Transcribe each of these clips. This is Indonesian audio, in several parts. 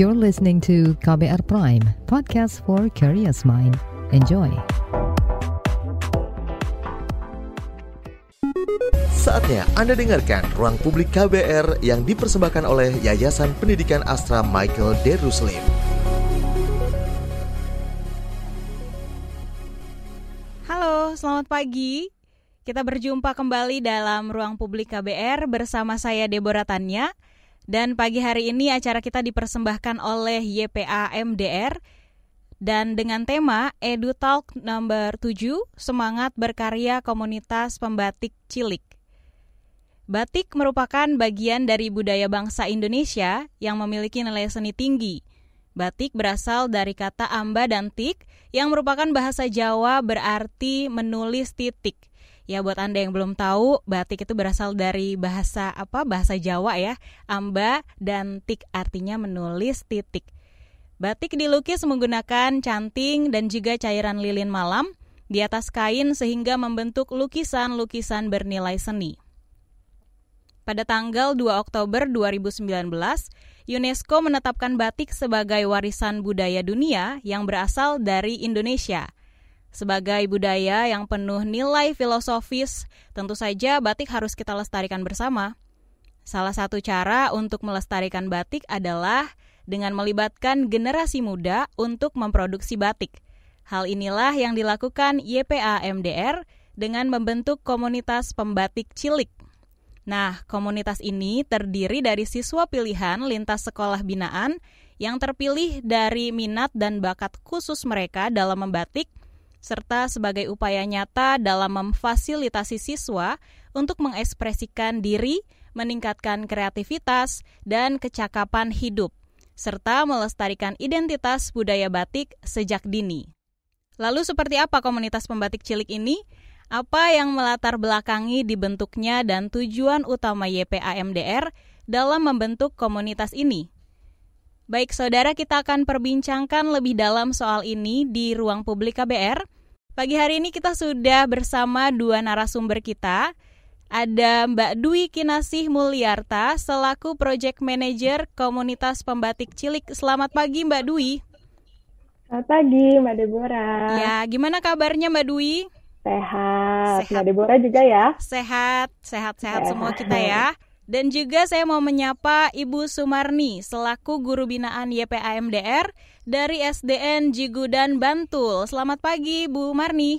You're listening to KBR Prime, podcast for curious mind. Enjoy. Saatnya Anda dengarkan Ruang Publik KBR yang dipersembahkan oleh Yayasan Pendidikan Astra Michael Deruslim. Halo, selamat pagi. Kita berjumpa kembali dalam Ruang Publik KBR bersama saya Deborah Tanya. Dan pagi hari ini acara kita dipersembahkan oleh YPA MDR dan dengan tema Edu Talk nomor 7, Semangat Berkarya Komunitas Pembatik Cilik. Batik merupakan bagian dari budaya bangsa Indonesia yang memiliki nilai seni tinggi. Batik berasal dari kata amba dan tik yang merupakan bahasa Jawa berarti menulis titik. Ya buat Anda yang belum tahu, batik itu berasal dari bahasa apa? Bahasa Jawa ya. Amba dan tik artinya menulis titik. Batik dilukis menggunakan canting dan juga cairan lilin malam di atas kain sehingga membentuk lukisan-lukisan bernilai seni. Pada tanggal 2 Oktober 2019, UNESCO menetapkan batik sebagai warisan budaya dunia yang berasal dari Indonesia – sebagai budaya yang penuh nilai filosofis, tentu saja batik harus kita lestarikan bersama. Salah satu cara untuk melestarikan batik adalah dengan melibatkan generasi muda untuk memproduksi batik. Hal inilah yang dilakukan YPA MDR dengan membentuk komunitas pembatik cilik. Nah, komunitas ini terdiri dari siswa pilihan lintas sekolah binaan yang terpilih dari minat dan bakat khusus mereka dalam membatik serta sebagai upaya nyata dalam memfasilitasi siswa untuk mengekspresikan diri, meningkatkan kreativitas, dan kecakapan hidup, serta melestarikan identitas budaya batik sejak dini. Lalu seperti apa komunitas pembatik cilik ini? Apa yang melatar belakangi dibentuknya dan tujuan utama YPAMDR dalam membentuk komunitas ini? Baik, saudara, kita akan perbincangkan lebih dalam soal ini di ruang publik KBR. Pagi hari ini kita sudah bersama dua narasumber kita. Ada Mbak Dwi Kinasih Mulyarta selaku Project Manager Komunitas Pembatik Cilik. Selamat pagi Mbak Dwi. Selamat pagi Mbak Deborah. Ya, gimana kabarnya Mbak Dwi? Sehat. sehat. Mbak Deborah juga ya? Sehat, sehat-sehat semua kita ya. Dan juga saya mau menyapa Ibu Sumarni selaku guru binaan YPAMDR dari SDN Jigudan Bantul. Selamat pagi Bu Marni.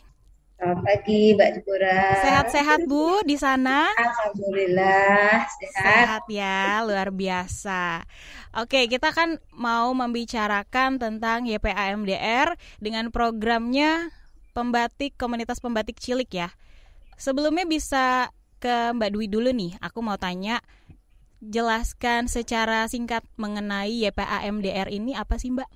Selamat pagi Mbak Deborah. Sehat-sehat Bu di sana? Alhamdulillah sehat. Sehat ya, luar biasa. Oke, kita kan mau membicarakan tentang YPAMDR dengan programnya pembatik komunitas pembatik cilik ya. Sebelumnya bisa ke Mbak Dwi dulu nih. Aku mau tanya, jelaskan secara singkat mengenai YPA MDR ini apa sih Mbak?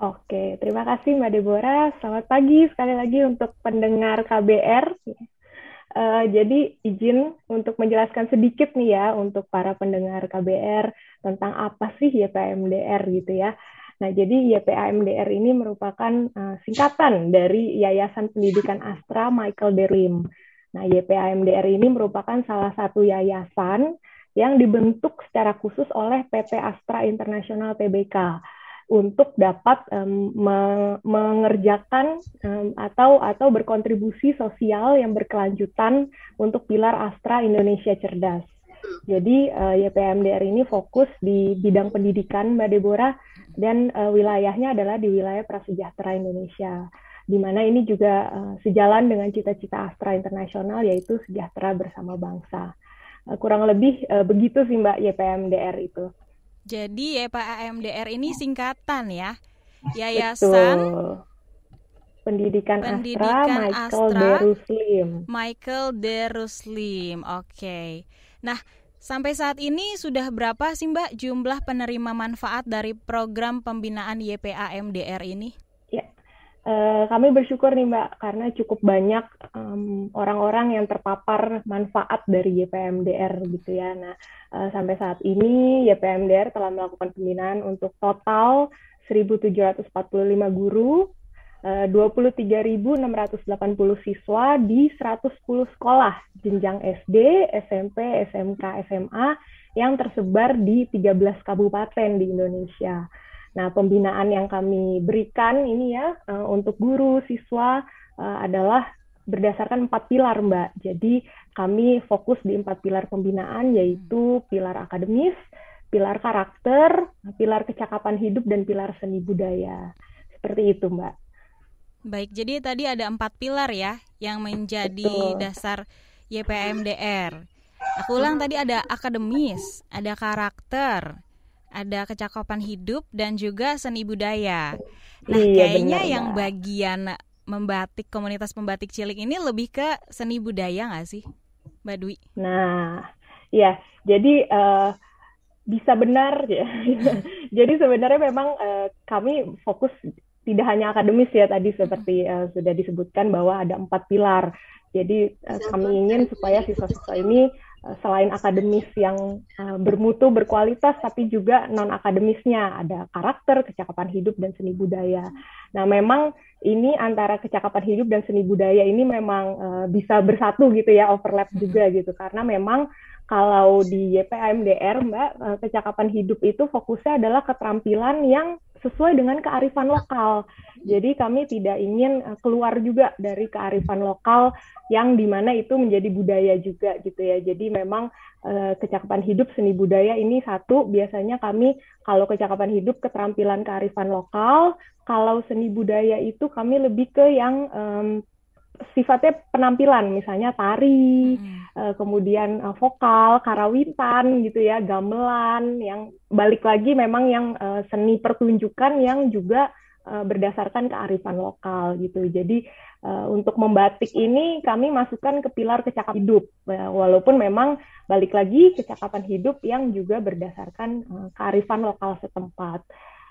Oke, terima kasih Mbak Deborah. Selamat pagi sekali lagi untuk pendengar KBR. Uh, eh, jadi izin untuk menjelaskan sedikit nih ya untuk para pendengar KBR tentang apa sih YPMDR gitu ya. Nah, jadi YPAMDR ini merupakan uh, singkatan dari Yayasan Pendidikan Astra Michael Derim. Nah, YPAMDR ini merupakan salah satu yayasan yang dibentuk secara khusus oleh PT Astra Internasional Tbk untuk dapat um, me mengerjakan um, atau atau berkontribusi sosial yang berkelanjutan untuk pilar Astra Indonesia Cerdas. Jadi uh, YPMDR ini fokus di bidang pendidikan Mbak Deborah dan uh, wilayahnya adalah di wilayah prasejahtera Indonesia di mana ini juga uh, sejalan dengan cita-cita Astra Internasional yaitu sejahtera bersama bangsa. Uh, kurang lebih uh, begitu sih Mbak YPMDR itu. Jadi YPMDR ini singkatan ya. Yayasan Betul. Pendidikan, Pendidikan Astra Michael Astra, Deruslim. Michael Deruslim. Oke. Okay. Nah, sampai saat ini sudah berapa sih Mbak jumlah penerima manfaat dari program pembinaan YPAMDR ini? Eh, kami bersyukur nih Mbak karena cukup banyak orang-orang um, yang terpapar manfaat dari YPMDR gitu ya. Nah, uh, sampai saat ini YPMDR telah melakukan pembinaan untuk total 1.745 guru, 23.680 siswa di 110 sekolah jenjang SD, SMP, SMK, SMA yang tersebar di 13 kabupaten di Indonesia. Nah, pembinaan yang kami berikan ini ya uh, untuk guru, siswa uh, adalah berdasarkan empat pilar, Mbak. Jadi kami fokus di empat pilar pembinaan yaitu pilar akademis, pilar karakter, pilar kecakapan hidup, dan pilar seni budaya. Seperti itu, Mbak. Baik, jadi tadi ada empat pilar ya yang menjadi Betul. dasar YPMDR. Aku ulang tadi ada akademis, ada karakter, ada kecakapan hidup dan juga seni budaya. Nah, iya, kayaknya benar, yang bagian membatik komunitas pembatik cilik ini lebih ke seni budaya nggak sih, Mbak Dwi? Nah, ya, jadi uh, bisa benar ya. jadi sebenarnya memang uh, kami fokus tidak hanya akademis ya tadi seperti uh, sudah disebutkan bahwa ada empat pilar. Jadi uh, kami ingin supaya siswa-siswa ini uh, selain akademis yang uh, bermutu berkualitas tapi juga non akademisnya ada karakter, kecakapan hidup dan seni budaya. Nah, memang ini antara kecakapan hidup dan seni budaya ini memang uh, bisa bersatu gitu ya, overlap juga gitu karena memang kalau di YPAMDR Mbak, kecakapan hidup itu fokusnya adalah keterampilan yang sesuai dengan kearifan lokal. Jadi kami tidak ingin eh, keluar juga dari kearifan lokal yang di mana itu menjadi budaya juga gitu ya. Jadi memang eh, kecakapan hidup seni budaya ini satu biasanya kami kalau kecakapan hidup keterampilan kearifan lokal, kalau seni budaya itu kami lebih ke yang um, sifatnya penampilan, misalnya tari, hmm. uh, kemudian uh, vokal, karawitan gitu ya, gamelan, yang balik lagi memang yang uh, seni pertunjukan yang juga uh, berdasarkan kearifan lokal gitu. Jadi uh, untuk membatik ini kami masukkan ke pilar kecakapan hidup, uh, walaupun memang balik lagi kecakapan hidup yang juga berdasarkan uh, kearifan lokal setempat.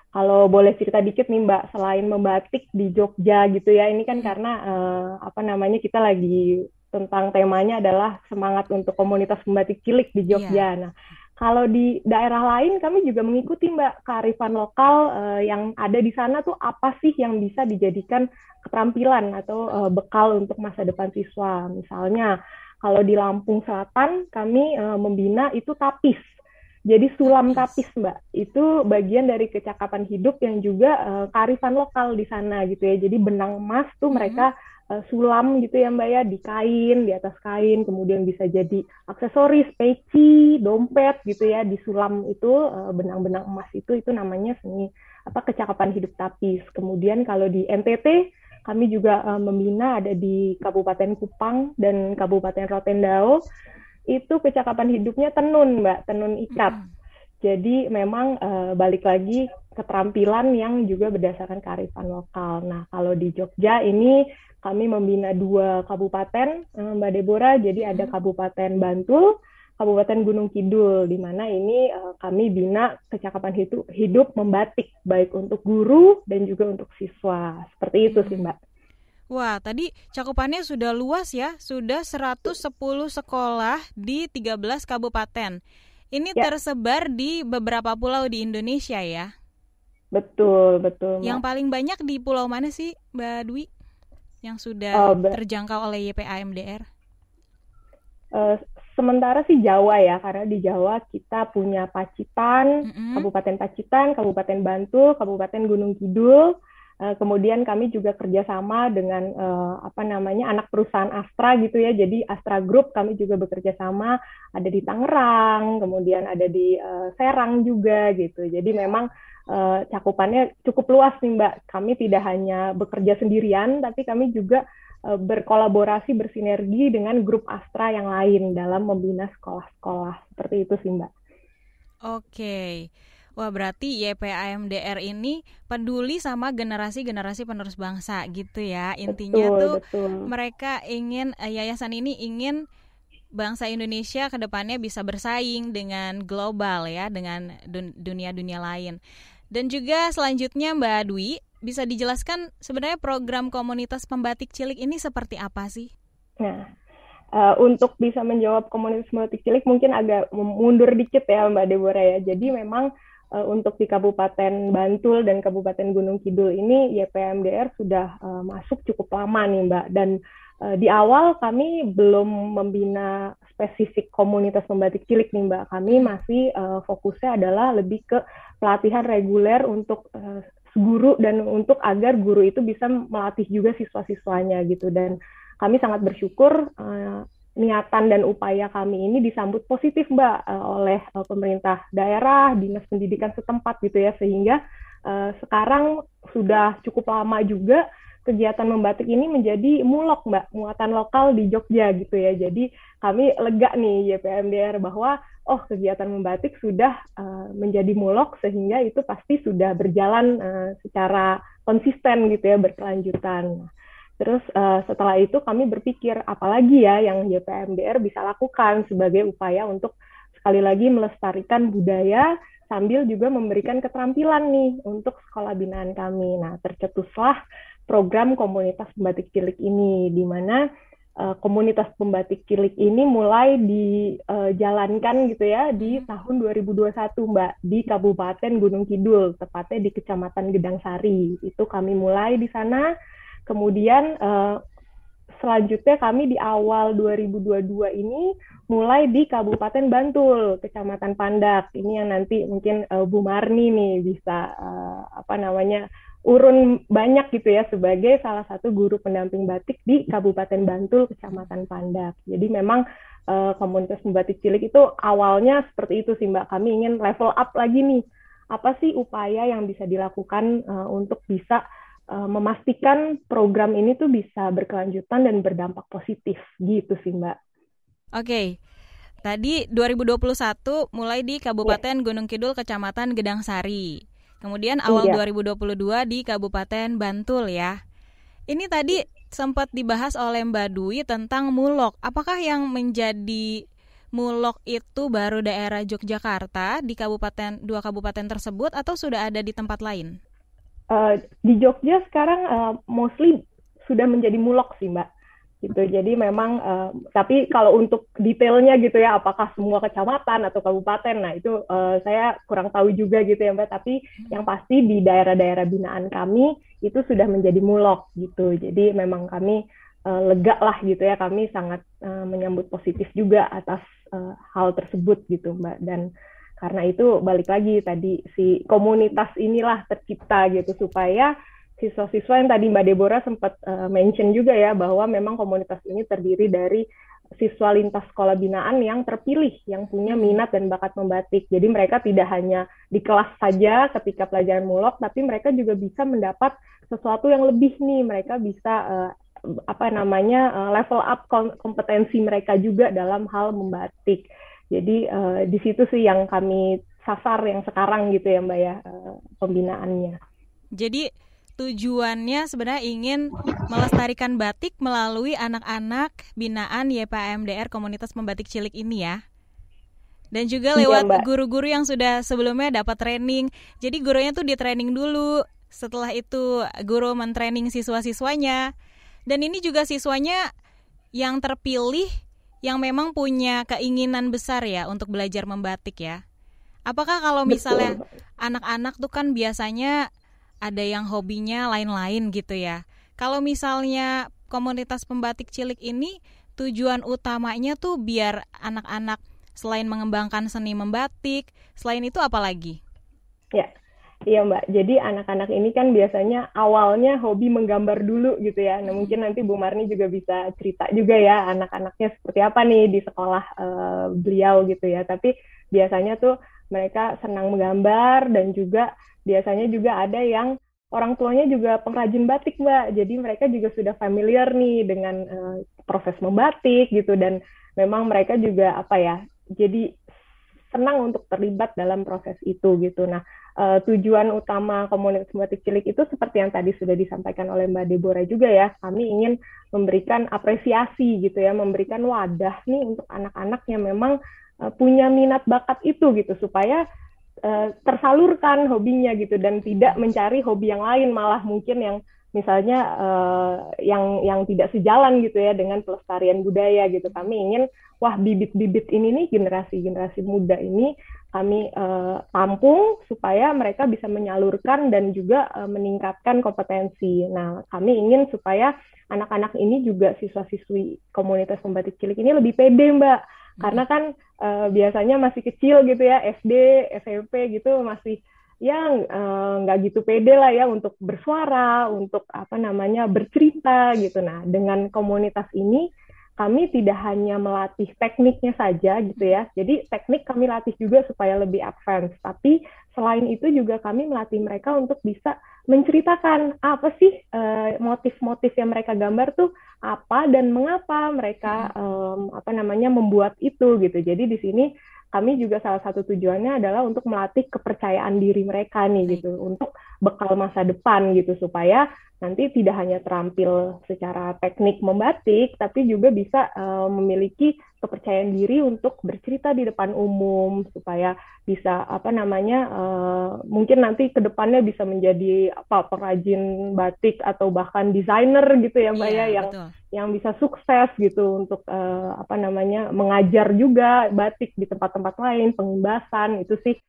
Kalau boleh cerita dikit nih Mbak, selain membatik di Jogja gitu ya, ini kan karena uh, apa namanya kita lagi tentang temanya adalah semangat untuk komunitas membatik cilik di Jogja. Yeah. Nah, kalau di daerah lain kami juga mengikuti Mbak kearifan lokal uh, yang ada di sana tuh apa sih yang bisa dijadikan keterampilan atau uh, bekal untuk masa depan siswa. Misalnya kalau di Lampung Selatan kami uh, membina itu tapis jadi sulam tapis mbak itu bagian dari kecakapan hidup yang juga uh, kearifan lokal di sana gitu ya. Jadi benang emas tuh mm-hmm. mereka uh, sulam gitu ya mbak ya di kain di atas kain kemudian bisa jadi aksesoris peci dompet gitu ya di sulam itu uh, benang-benang emas itu itu namanya seni apa kecakapan hidup tapis. Kemudian kalau di NTT kami juga uh, membina ada di Kabupaten Kupang dan Kabupaten Rotendao. Itu kecakapan hidupnya tenun, Mbak, tenun ikat. Jadi memang uh, balik lagi keterampilan yang juga berdasarkan kearifan lokal. Nah, kalau di Jogja ini kami membina dua kabupaten, uh, Mbak Deborah. Jadi ada Kabupaten Bantul, Kabupaten Gunung Kidul, di mana ini uh, kami bina kecakapan hidup, hidup membatik, baik untuk guru dan juga untuk siswa. Seperti itu sih, Mbak. Wah, tadi cakupannya sudah luas ya, sudah 110 sekolah di 13 kabupaten. Ini ya. tersebar di beberapa pulau di Indonesia ya? Betul, betul. Yang paling banyak di pulau mana sih, Mbak Dwi? Yang sudah oh, terjangkau oleh YPAMDR? Uh, sementara sih Jawa ya, karena di Jawa kita punya Pacitan, mm -hmm. Kabupaten Pacitan, Kabupaten Bantul, Kabupaten Gunung Kidul, Eh, kemudian kami juga kerjasama dengan uh, apa namanya anak perusahaan Astra gitu ya. Jadi Astra Group kami juga bekerja sama ada di Tangerang, kemudian ada di uh, Serang juga gitu. Jadi memang uh, cakupannya cukup luas nih Mbak. Kami tidak hanya bekerja sendirian, tapi kami juga uh, berkolaborasi bersinergi dengan grup Astra yang lain dalam membina sekolah-sekolah seperti itu sih Mbak. Oke. Wah berarti YPAMDR ini peduli sama generasi-generasi penerus bangsa gitu ya intinya betul, tuh betul. mereka ingin eh, yayasan ini ingin bangsa Indonesia ke depannya bisa bersaing dengan global ya dengan dunia-dunia lain dan juga selanjutnya Mbak Dwi bisa dijelaskan sebenarnya program komunitas pembatik cilik ini seperti apa sih? Nah uh, untuk bisa menjawab komunitas pembatik cilik mungkin agak mundur dikit ya Mbak Deborah ya jadi memang uh, untuk di Kabupaten Bantul dan Kabupaten Gunung Kidul ini YPMDR sudah uh, masuk cukup lama nih Mbak dan uh, di awal kami belum membina spesifik komunitas pembatik cilik nih Mbak. Kami masih uh, fokusnya adalah lebih ke pelatihan reguler untuk uh, guru dan untuk agar guru itu bisa melatih juga siswa-siswanya gitu. Dan kami sangat bersyukur uh, niatan dan upaya kami ini disambut positif Mbak uh, oleh uh, pemerintah daerah, dinas pendidikan setempat gitu ya. Sehingga uh, sekarang sudah cukup lama juga kegiatan membatik ini menjadi mulok Mbak, muatan lokal di Jogja gitu ya. Jadi kami lega nih YPMDR bahwa oh kegiatan membatik sudah uh, menjadi mulok sehingga itu pasti sudah berjalan uh, secara konsisten gitu ya berkelanjutan. Terus uh, setelah itu kami berpikir apalagi ya yang YPMDR bisa lakukan sebagai upaya untuk sekali lagi melestarikan budaya sambil juga memberikan keterampilan nih untuk sekolah binaan kami. Nah, tercetuslah program komunitas pembatik cilik ini di mana uh, komunitas pembatik cilik ini mulai dijalankan uh, gitu ya di tahun 2021 Mbak di Kabupaten Gunung Kidul, tepatnya di Kecamatan Gedang Sari. Itu kami mulai di sana Kemudian uh, selanjutnya kami di awal 2022 ini mulai di Kabupaten Bantul, Kecamatan Pandak. Ini yang nanti mungkin uh, Bu Marni nih bisa uh, apa namanya urun banyak gitu ya sebagai salah satu guru pendamping batik di Kabupaten Bantul, Kecamatan Pandak. Jadi memang uh, komunitas membatik cilik itu awalnya seperti itu sih Mbak. Kami ingin level up lagi nih. Apa sih upaya yang bisa dilakukan uh, untuk bisa uh, memastikan program ini tuh bisa berkelanjutan dan berdampak positif gitu sih Mbak. Oke. Okay. Tadi 2021 mulai di Kabupaten yeah. Gunung Kidul Kecamatan Gedang Sari. Kemudian awal yeah. 2022 di Kabupaten Bantul ya. Ini tadi sempat dibahas oleh Mbak Dwi tentang mulok. Apakah yang menjadi mulok itu baru daerah Yogyakarta di kabupaten dua kabupaten tersebut atau sudah ada di tempat lain? uh, di Jogja sekarang uh, mostly sudah menjadi mulok sih mbak gitu. Jadi memang uh, tapi kalau untuk detailnya gitu ya apakah semua kecamatan atau kabupaten nah itu uh, saya kurang tahu juga gitu ya mbak. Tapi yang pasti di daerah-daerah binaan kami itu sudah menjadi mulok gitu. Jadi memang kami uh, lega lah gitu ya kami sangat uh, menyambut positif juga atas uh, hal tersebut gitu mbak. Dan karena itu balik lagi tadi si komunitas inilah tercipta gitu supaya siswa-siswa yang tadi Mbak Deborah sempat uh, mention juga ya bahwa memang komunitas ini terdiri dari siswa lintas sekolah binaan yang terpilih yang punya minat dan bakat membatik. Jadi mereka tidak hanya di kelas saja ketika pelajaran mulok tapi mereka juga bisa mendapat sesuatu yang lebih nih. Mereka bisa uh, apa namanya uh, level up kompetensi mereka juga dalam hal membatik. Jadi uh, di situ sih yang kami sasar yang sekarang gitu ya Mbak ya uh, pembinaannya. Jadi tujuannya sebenarnya ingin melestarikan batik melalui anak-anak binaan YPMDR Komunitas Pembatik Cilik ini ya. Dan juga iya, lewat guru-guru yang sudah sebelumnya dapat training. Jadi gurunya tuh di training dulu. Setelah itu guru mentraining siswa-siswanya. Dan ini juga siswanya yang terpilih yang memang punya keinginan besar ya untuk belajar membatik ya. Apakah kalau misalnya anak-anak tuh kan biasanya ada yang hobinya lain-lain gitu ya. Kalau misalnya komunitas pembatik cilik ini tujuan utamanya tuh biar anak-anak selain mengembangkan seni membatik, selain itu apa lagi? Ya, Iya Mbak, jadi anak-anak ini kan biasanya awalnya hobi menggambar dulu gitu ya. Nah mungkin nanti Bu Marni juga bisa cerita juga ya anak-anaknya seperti apa nih di sekolah uh, beliau gitu ya. Tapi biasanya tuh mereka senang menggambar dan juga biasanya juga ada yang orang tuanya juga pengrajin batik Mbak. Jadi mereka juga sudah familiar nih dengan uh, proses membatik gitu dan memang mereka juga apa ya, jadi senang untuk terlibat dalam proses itu gitu. Nah, uh, tujuan utama komunitas batik cilik itu seperti yang tadi sudah disampaikan oleh Mbak Deborah juga ya, kami ingin memberikan apresiasi gitu ya, memberikan wadah nih untuk anak-anak yang memang uh, punya minat bakat itu gitu supaya uh, tersalurkan hobinya gitu dan tidak mencari hobi yang lain malah mungkin yang misalnya uh, yang yang tidak sejalan gitu ya dengan pelestarian budaya gitu kami ingin wah bibit-bibit ini nih generasi generasi muda ini kami uh, tampung supaya mereka bisa menyalurkan dan juga uh, meningkatkan kompetensi. Nah, kami ingin supaya anak-anak ini juga siswa-siswi komunitas pembatik cilik ini lebih pede, Mbak. Karena kan uh, biasanya masih kecil gitu ya, SD, SMP gitu masih yang nggak uh, gitu pede lah ya untuk bersuara, untuk apa namanya bercerita gitu. Nah, dengan komunitas ini kami tidak hanya melatih tekniknya saja gitu ya. Jadi teknik kami latih juga supaya lebih advance. Tapi selain itu juga kami melatih mereka untuk bisa menceritakan apa sih eh, motif-motif uh, yang mereka gambar tuh apa dan mengapa mereka um, apa namanya membuat itu gitu. Jadi di sini kami juga salah satu tujuannya adalah untuk melatih kepercayaan diri mereka nih gitu untuk bekal masa depan gitu supaya nanti tidak hanya terampil secara teknik membatik, tapi juga bisa uh, memiliki kepercayaan diri untuk bercerita di depan umum supaya bisa apa namanya uh, mungkin nanti ke depannya bisa menjadi apa perajin batik atau bahkan desainer gitu ya mbak iya, ya yang betul. yang bisa sukses gitu untuk uh, apa namanya mengajar juga batik di tempat-tempat lain pengimbasan itu sih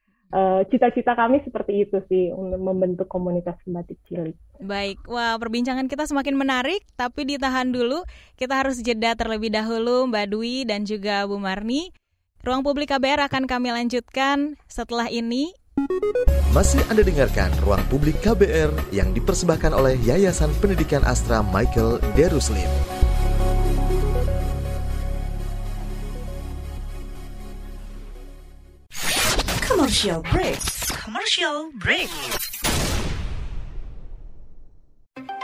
cita-cita uh, kami seperti itu sih untuk membentuk komunitas batik cilik. Baik, wah perbincangan kita semakin menarik, tapi ditahan dulu. Kita harus jeda terlebih dahulu Mbak Dwi dan juga Bu Marni. Ruang Publik KBR akan kami lanjutkan setelah ini. Masih Anda dengarkan Ruang Publik KBR yang dipersembahkan oleh Yayasan Pendidikan Astra Michael Deruslim. Commercial break. Commercial break.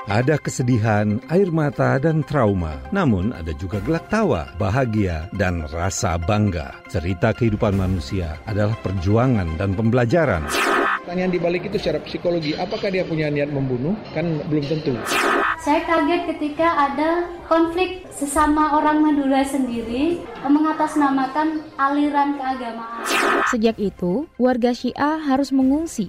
Ada kesedihan, air mata, dan trauma. Namun ada juga gelak tawa, bahagia, dan rasa bangga. Cerita kehidupan manusia adalah perjuangan dan pembelajaran. Pertanyaan dibalik itu secara psikologi, apakah dia punya niat membunuh? Kan belum tentu. Saya kaget ketika ada konflik sesama orang Madura sendiri mengatasnamakan aliran keagamaan. Sejak itu, warga Syiah harus mengungsi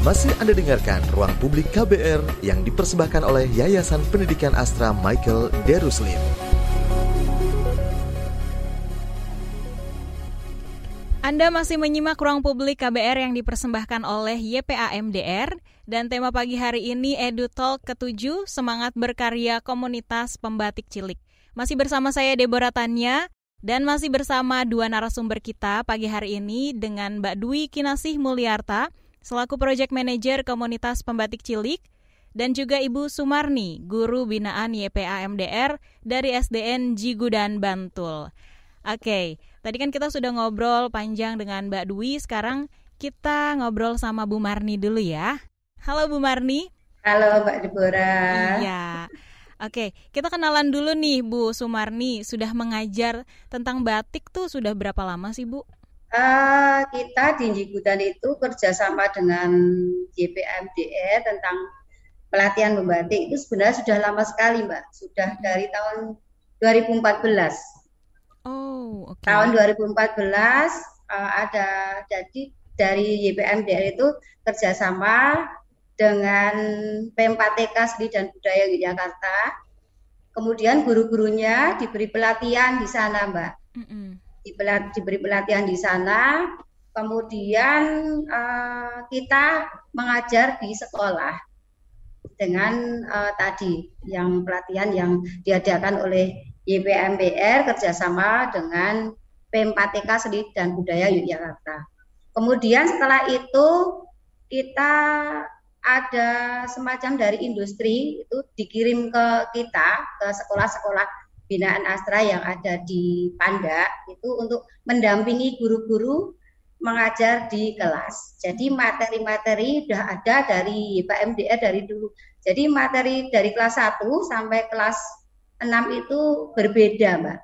Masih Anda dengarkan Ruang Publik KBR yang dipersembahkan oleh Yayasan Pendidikan Astra Michael Deruslim. Anda masih menyimak ruang publik KBR yang dipersembahkan oleh YPAMDR dan tema pagi hari ini Edu Talk ke-7 Semangat Berkarya Komunitas Pembatik Cilik. Masih bersama saya Deborah Tanya dan masih bersama dua narasumber kita pagi hari ini dengan Mbak Dwi Kinasih Mulyarta selaku Project Manager Komunitas Pembatik Cilik dan juga Ibu Sumarni, guru binaan YPA MDR dari SDN Jigudan Bantul. Oke, tadi kan kita sudah ngobrol panjang dengan Mbak Dwi, sekarang kita ngobrol sama Bu Marni dulu ya. Halo Bu Marni. Halo Mbak Deborah. Iya. Oke, kita kenalan dulu nih Bu Sumarni. Sudah mengajar tentang batik tuh sudah berapa lama sih Bu? Uh, kita di Jigudan itu kerjasama dengan JPMDE tentang pelatihan membatik itu sebenarnya sudah lama sekali Mbak. Sudah dari tahun 2014. Oh, okay. Tahun 2014 uh, eh, ada jadi dari YPMDR itu kerjasama dengan P4TK Seni dan Budaya Yogyakarta. Kemudian guru-gurunya diberi pelatihan di sana, Mbak. Mm -hmm. Diberi pelatihan di sana. Kemudian uh, kita mengajar di sekolah dengan uh, tadi yang pelatihan yang diadakan oleh YPMBR kerjasama dengan P4TK Seni dan Budaya Yogyakarta. Kemudian setelah itu kita ada semacam dari industri itu dikirim ke kita ke sekolah-sekolah binaan Astra yang ada di Panda itu untuk mendampingi guru-guru mengajar di kelas. Jadi materi-materi sudah ada dari Pak MDR dari dulu. Jadi materi dari kelas 1 sampai kelas 6 itu berbeda, Mbak.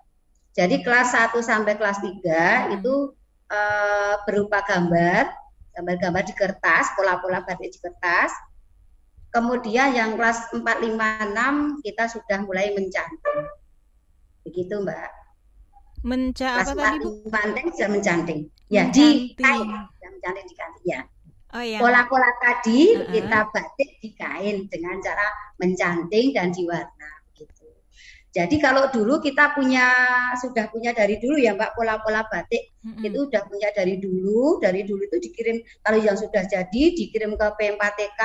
Jadi kelas 1 sampai kelas 3 hmm. itu uh, berupa gambar, gambar-gambar di kertas, pola-pola batik di kertas. Kemudian yang kelas 4, 5, 6 kita sudah mulai mencanting. Begitu, Mbak. Menca apa tadi, Bu? Mencanting sudah mencanting. Ya, di kain. Mencanting di kain, ya. Oh, iya. Pola-pola tadi uh -huh. kita batik di kain dengan cara mencanting dan diwarna. Jadi kalau dulu kita punya sudah punya dari dulu ya Mbak pola-pola batik mm-hmm. itu sudah punya dari dulu, dari dulu itu dikirim kalau yang sudah jadi dikirim ke P4TK,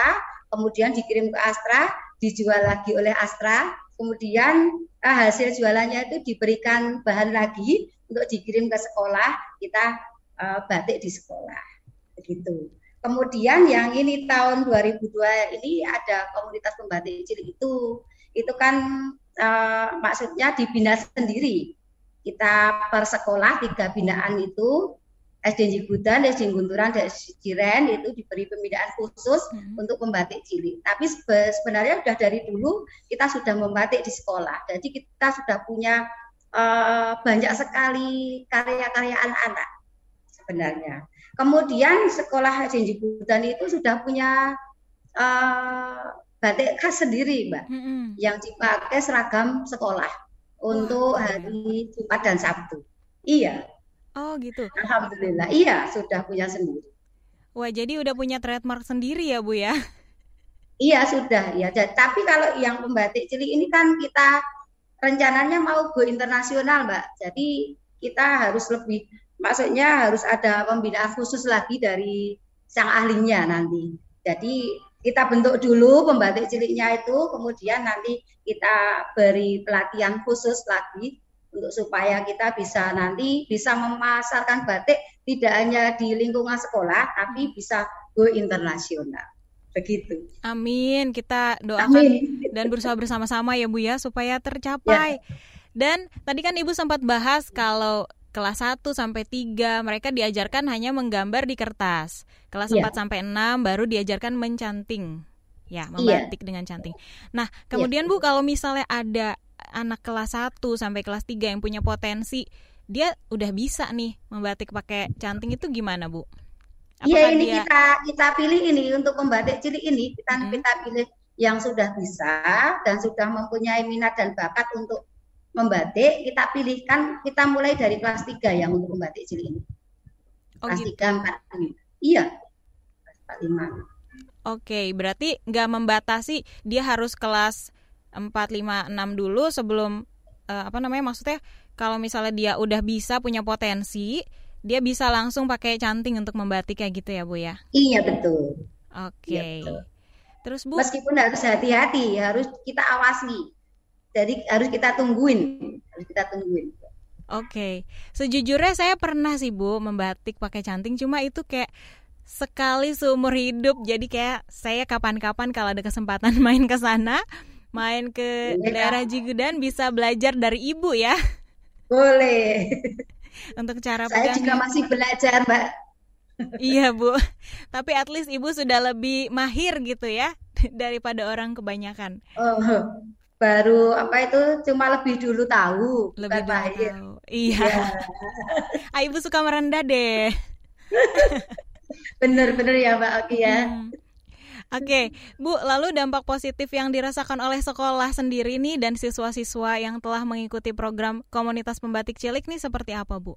kemudian dikirim ke Astra, dijual lagi oleh Astra, kemudian eh, hasil jualannya itu diberikan bahan lagi untuk dikirim ke sekolah, kita uh, batik di sekolah. Begitu. Kemudian yang ini tahun 2002 ini ada komunitas pembatik cilik itu. Itu kan uh, maksudnya dibina sendiri. Kita per sekolah tiga binaan itu SD Jibudan, SD Gunturan, dan SD Jiren itu diberi pembinaan khusus hmm. untuk membatik cilik. Tapi sebenarnya sudah dari dulu kita sudah membatik di sekolah. Jadi kita sudah punya uh, banyak sekali karya-karya anak-anak sebenarnya. Kemudian sekolah SD Jibudan itu sudah punya uh, batik khas sendiri, Mbak, mm-hmm. yang dipakai seragam sekolah untuk hari Jumat dan Sabtu. Iya. Oh, gitu. Alhamdulillah. Iya, sudah punya sendiri. Wah, jadi udah punya trademark sendiri ya, Bu ya? Iya, sudah ya. Tapi kalau yang pembatik cilik ini kan kita rencananya mau go internasional, Mbak. Jadi kita harus lebih maksudnya harus ada pembinaan khusus lagi dari sang ahlinya nanti. Jadi kita bentuk dulu pembatik ciliknya itu, kemudian nanti kita beri pelatihan khusus lagi untuk supaya kita bisa nanti bisa memasarkan batik tidak hanya di lingkungan sekolah, tapi bisa go internasional. Begitu. Amin. Kita doakan Amin. dan berusaha bersama-sama ya Bu ya supaya tercapai. Ya. Dan tadi kan Ibu sempat bahas kalau kelas 1 sampai 3 mereka diajarkan hanya menggambar di kertas. Kelas yeah. 4 sampai 6 baru diajarkan mencanting. Ya, membatik yeah. dengan canting. Nah, kemudian yeah. Bu kalau misalnya ada anak kelas 1 sampai kelas 3 yang punya potensi, dia udah bisa nih membatik pakai canting itu gimana, Bu? Iya, ini dia... kita kita pilih ini untuk membatik cilik ini kita hmm. kita pilih yang sudah bisa dan sudah mempunyai minat dan bakat untuk membatik kita pilihkan kita mulai dari kelas 3 yang untuk membatik cilik ini. Oh, kelas gitu. 3, 4, 5. Iya. Kelas 5. Oke, berarti nggak membatasi dia harus kelas 4, 5, 6 dulu sebelum uh, apa namanya maksudnya kalau misalnya dia udah bisa punya potensi, dia bisa langsung pakai canting untuk membatik kayak gitu ya, Bu ya? Iya, betul. Oke. Iya, Terus Bu Meskipun harus hati-hati, harus kita awasi jadi harus kita tungguin, harus kita tungguin. Oke, okay. sejujurnya saya pernah sih bu membatik pakai canting, cuma itu kayak sekali seumur hidup. Jadi kayak saya kapan-kapan kalau ada kesempatan main ke sana, main ke ya, daerah Jigudan bisa belajar dari ibu ya. Boleh. Untuk cara Saya juga masih belajar, Mbak. iya bu, tapi at least ibu sudah lebih mahir gitu ya daripada orang kebanyakan. Oh, baru apa itu cuma lebih dulu tahu lebih dulu tahu iya ya. ah, ibu suka merendah deh bener-bener ya mbak Oki ya hmm. Oke, Bu, lalu dampak positif yang dirasakan oleh sekolah sendiri nih dan siswa-siswa yang telah mengikuti program komunitas pembatik cilik nih seperti apa, Bu?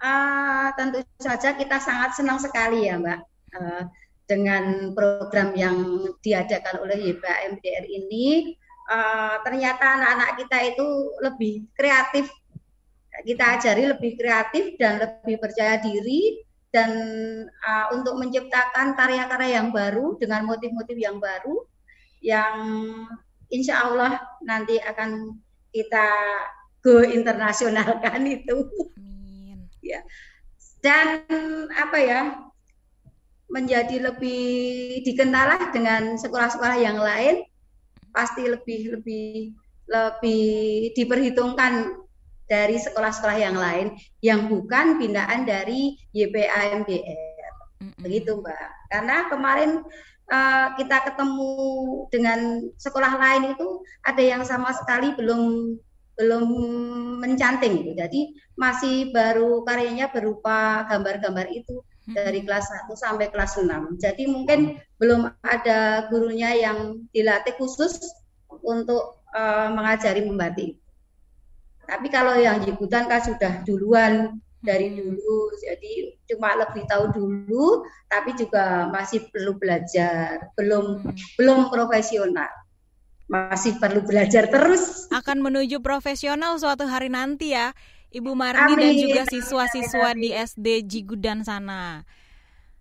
Uh, tentu saja kita sangat senang sekali ya, Mbak. Uh, dengan program yang diadakan oleh YPMDR ini uh, ternyata anak-anak kita itu lebih kreatif kita ajari lebih kreatif dan lebih percaya diri dan uh, untuk menciptakan karya-karya yang baru dengan motif-motif yang baru yang insya Allah nanti akan kita go internasionalkan itu. Amin. ya. Dan apa ya menjadi lebih dikenal dengan sekolah-sekolah yang lain pasti lebih lebih lebih diperhitungkan dari sekolah-sekolah yang lain yang bukan binaan dari YPAMDR. Begitu Mbak. Karena kemarin uh, kita ketemu dengan sekolah lain itu ada yang sama sekali belum belum mencanting gitu. Jadi masih baru karyanya berupa gambar-gambar itu dari kelas 1 sampai kelas 6. Jadi mungkin belum ada gurunya yang dilatih khusus untuk uh, mengajari membatik. Tapi kalau yang di hutan kan sudah duluan dari dulu, jadi cuma lebih tahu dulu, tapi juga masih perlu belajar, belum belum profesional masih perlu belajar terus. Akan menuju profesional suatu hari nanti ya, Ibu Marni amin. dan juga siswa-siswa di SD Jigudan sana.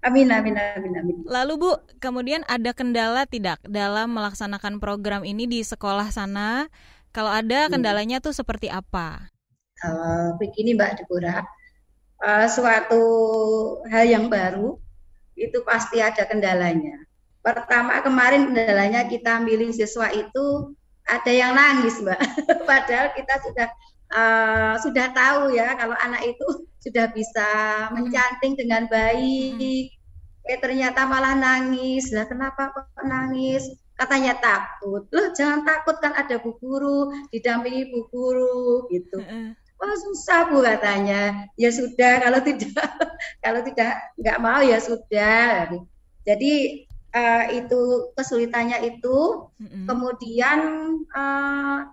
Amin, amin, amin, amin. Lalu Bu, kemudian ada kendala tidak dalam melaksanakan program ini di sekolah sana? Kalau ada kendalanya tuh seperti apa? Uh, begini Mbak Deborah, uh, suatu hal yang baru itu pasti ada kendalanya. Pertama kemarin kendalanya kita milih siswa itu ada yang nangis mbak. Padahal kita sudah uh, sudah tahu ya kalau anak itu sudah bisa mencanting dengan baik. Eh ternyata malah nangis. Lah kenapa kok nangis katanya takut. Loh jangan takut kan ada bu guru didampingi bu guru gitu. Oh susah bu katanya. Ya sudah kalau tidak kalau tidak nggak mau ya sudah. Jadi uh, itu kesulitannya itu, mm-hmm. kemudian uh,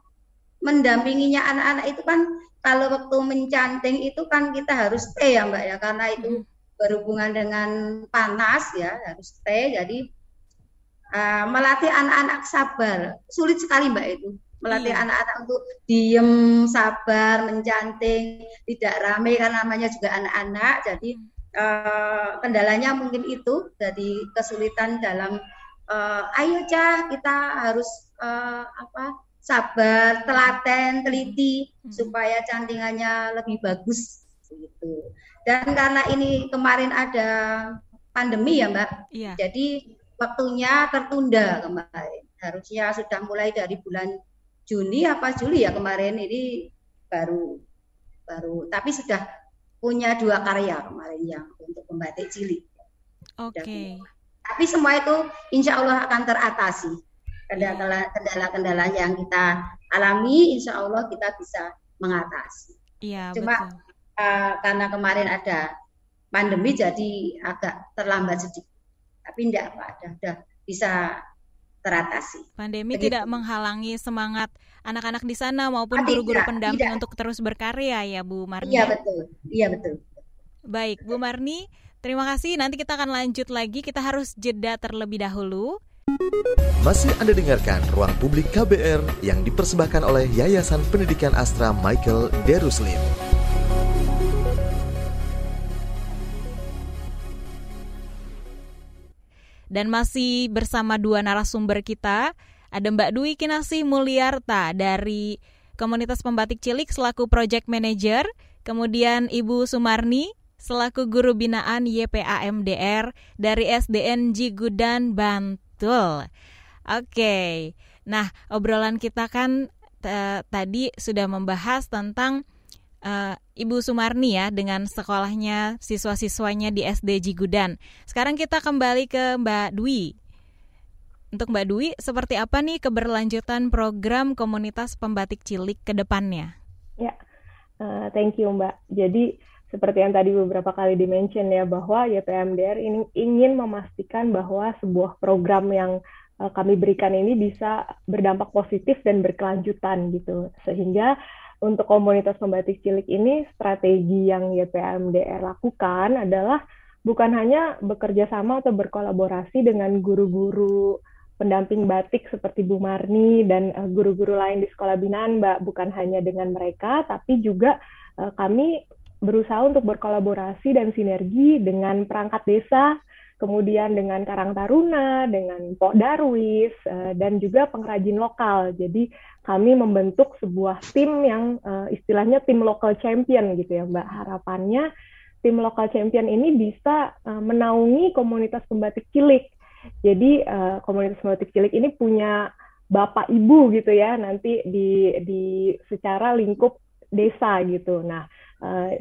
mendampinginya anak-anak itu kan kalau waktu mencanting itu kan kita harus stay ya mbak ya. Karena itu mm-hmm. berhubungan dengan panas ya harus stay. Jadi uh, melatih anak-anak sabar. Sulit sekali mbak itu. Melatih iya. anak-anak untuk diem sabar mencanting tidak rame karena namanya juga anak-anak. Jadi uh, kendalanya mungkin itu jadi kesulitan dalam uh, ayo cah kita harus uh, apa sabar telaten teliti hmm. supaya cantingannya lebih bagus gitu. Dan karena ini kemarin ada pandemi ya mbak. Iya. jadi waktunya tertunda kemarin harusnya sudah mulai dari bulan Juni apa Juli ya kemarin ini baru baru tapi sudah punya dua karya kemarin yang untuk pembatik cilik. Oke. Okay. Tapi semua itu insya Allah akan teratasi. Kendala-kendala yang kita alami, insya Allah kita bisa mengatasi. Iya, Cuma betul. Uh, karena kemarin ada pandemi jadi agak terlambat sedikit. Tapi tidak apa, ada, ada bisa teratasi. Pandemi Begitu. tidak menghalangi semangat anak-anak di sana maupun ah, guru-guru pendamping untuk terus berkarya ya Bu Marni. Iya betul, iya betul. Baik Bu Marni, terima kasih. Nanti kita akan lanjut lagi. Kita harus jeda terlebih dahulu. Masih Anda dengarkan Ruang Publik KBR yang dipersembahkan oleh Yayasan Pendidikan Astra Michael Deruslim. Dan masih bersama dua narasumber kita, ada Mbak Dwi Kinasih Mulyarta dari Komunitas Pembatik Cilik selaku Project Manager, kemudian Ibu Sumarni selaku Guru Binaan YPAMDR dari SDN Jigudan Bantul. Oke, nah obrolan kita kan tadi sudah membahas tentang uh, Ibu Sumarni ya dengan sekolahnya siswa-siswanya di SD Jigudan. Sekarang kita kembali ke Mbak Dwi. Untuk Mbak Dwi, seperti apa nih keberlanjutan program komunitas pembatik cilik ke depannya? Ya, uh, thank you Mbak. Jadi seperti yang tadi beberapa kali dimention ya bahwa YPMDR ini ingin memastikan bahwa sebuah program yang uh, kami berikan ini bisa berdampak positif dan berkelanjutan gitu. Sehingga untuk komunitas pembatik cilik ini strategi yang YPMDR lakukan adalah bukan hanya bekerja sama atau berkolaborasi dengan guru-guru pendamping batik seperti Bu Marni dan eh, guru-guru lain di sekolah binaan, Mbak. Bukan hanya dengan mereka, tapi juga uh, kami berusaha untuk berkolaborasi dan sinergi dengan perangkat desa, kemudian dengan Karang Taruna, dengan Pok Darwis, uh, dan juga pengrajin lokal. Jadi kami membentuk sebuah tim yang uh, istilahnya tim local champion gitu ya Mbak. Harapannya tim local champion ini bisa uh, menaungi komunitas pembatik cilik. Jadi uh, komunitas pembatik cilik ini punya bapak ibu gitu ya nanti di di secara lingkup desa gitu. Nah,